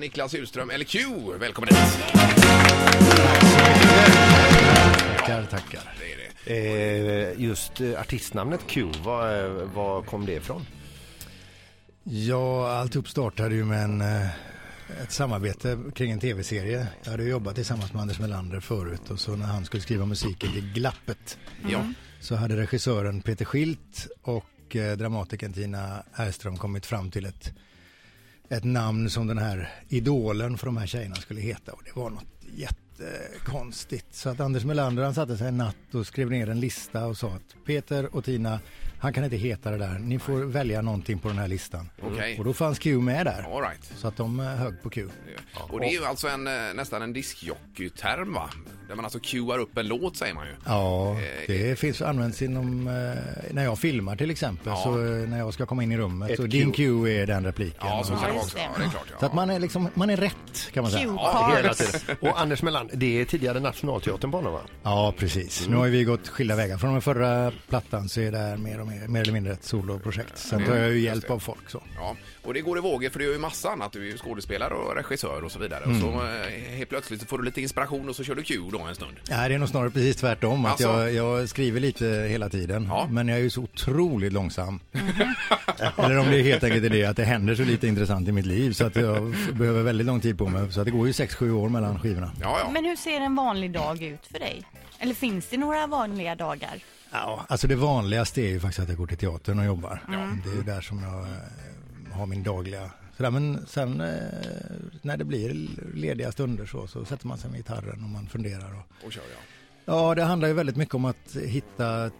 Niklas Husström, eller Q. Välkommen hit. Tackar, tackar. Det är det. Eh, just eh, artistnamnet Q, var, eh, var kom det ifrån? Ja, alltihop startade ju med en, eh, ett samarbete kring en tv-serie. Jag hade ju jobbat tillsammans med Anders Melander förut och så när han skulle skriva musiken till Glappet Ja. så hade regissören Peter Schilt och eh, dramatikern Tina Erström kommit fram till ett, ett namn som den här idolen för de här tjejerna skulle heta och det var något jättekonstigt. Så att Anders Melander han satte sig en natt och skrev ner en lista och sa att Peter och Tina, han kan inte heta det där, ni får välja någonting på den här listan. Okej. Och då fanns Q med där. All right. Så att de eh, högg på Q. Och det är ju alltså en, eh, nästan en diskjockeyterm va? Där man alltså cuear upp en låt säger man ju. Ja, Eh, det finns används inom, eh, när jag filmar till exempel, Ja. så eh, när jag ska komma in i rummet, så din Q. Q är den repliken. Ja, så kan det också. Ja, det är klart. Ja. Så att man är liksom, man är rätt kan man säga. Q-cards. Hela tiden. Och Anders Melander, det är tidigare Nationalteatern på honom va? Ja, precis. Nu har vi gått skilda vägar. Från den förra plattan så är det här mer, och mer, mer eller mindre ett soloprojekt. Sen tar jag ju hjälp av folk så. Ja, och det går i vågor för du gör ju massa annat. Du är ju skådespelare och regissör och så vidare. Och så eh, helt plötsligt så får du lite inspiration och så kör du Q då en stund. Ja, det är nog snarare precis tvärtom. Att Alltså? jag, jag skriver lite hela tiden. Ja. Men jag är ju så otroligt långsam. Eller om det helt enkelt är det att det händer så lite intressant i mitt liv så att jag behöver väldigt lång tid på mig. Så att det går ju 6-7 år mellan skivorna. Ja, ja. Men hur ser en vanlig dag ut för dig? Eller finns det några vanliga dagar? Ja, alltså det vanligaste är ju faktiskt att jag går till teatern och jobbar. Det är ju där som jag har min dagliga... Sådär, men sen eh, när det blir lediga stunder så, så sätter man sig med gitarren och man funderar. Och, Och kör ja ja, det handlar ju väldigt mycket om att hitta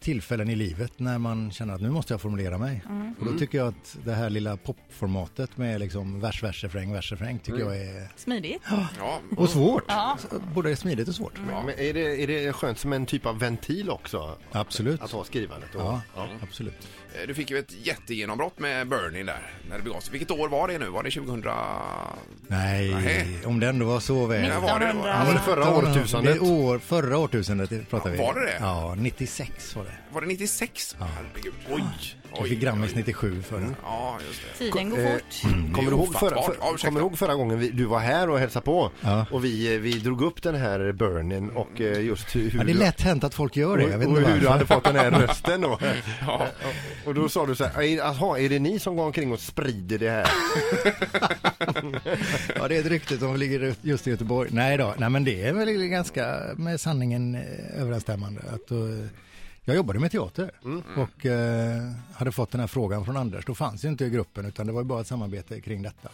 tillfällen i livet när man känner att nu måste jag formulera mig. Och då tycker jag att det här lilla popformatet med liksom vers, vers, refräng, vers, refräng tycker jag är... Smidigt? Ja, Och svårt! Ja. Både smidigt och svårt. Men är, det, är det skönt som en typ av ventil också? Absolut. Att ha skrivandet? Och, Ja, absolut. Eh, du fick ju ett jättegenombrott med Burning där när det begav sig. Vilket år var det nu? Var det 2000? Nej, Nej. om det ändå var så väl. När var det? då? 1900. var det förra årtusendet? År, förra årtusendet pratar vi. Var det det? Ja, 96 var det. Var det 96? Herregud. Oj! Jag fick Grammis 97 för den. Ja, just det. Tiden går Eh, fort. Kommer du, ihåg förra, för, Ja, ursäkta. kommer du ihåg förra gången vi, du var här och hälsade på? Ja. Och vi, eh, vi drog upp den här burnen och eh, just hur, Ja, det är lätt hänt att folk gör det. Jag vet och, och inte hur du varför. hade fått den här rösten då. ja. och, och då sa du så här, "Är- jaha, är det ni som går omkring och sprider det här? Ja, det är ett rykte som ligger just i Göteborg. Nej då, nej men det är väl ganska med sanningen eh, överensstämmande. Att, eh, jag jobbade med teater och eh, hade fått den här frågan från Anders. Då fanns ju inte gruppen utan det var ju bara ett samarbete kring detta.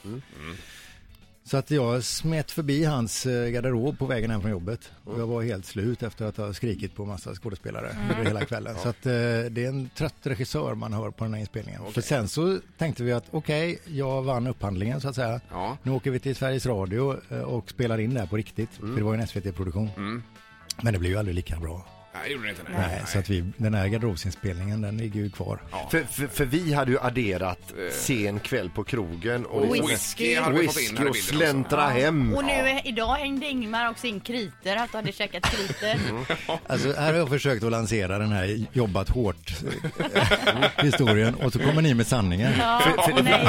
Så att jag smet förbi hans eh, garderob på vägen hem från jobbet. Och jag var helt slut efter att ha skrikit på massa skådespelare under hela kvällen. Så att eh, det är en trött regissör man hör på den här inspelningen. För sen så tänkte vi att okej, jag vann upphandlingen så att säga. Ja. Nu åker vi till Sveriges Radio eh, och spelar in det här på riktigt. För det var ju en SVT-produktion. Men det blev ju aldrig lika bra. Nej, det gjorde det inte. Nej. Nej, så att vi, den här garderobsinspelningen den ligger ju kvar. För, för, för vi hade ju adderat sen kväll på krogen och, Och whisky hade vi fått in här i whisky och bilden också. släntra hem. Och nu eh, idag hängde Ingmar också in kriter, att du hade käkat kriter. Alltså här har jag försökt att lansera den här jobbat hårt eh, historien och så kommer ni med sanningen. Ja, nej.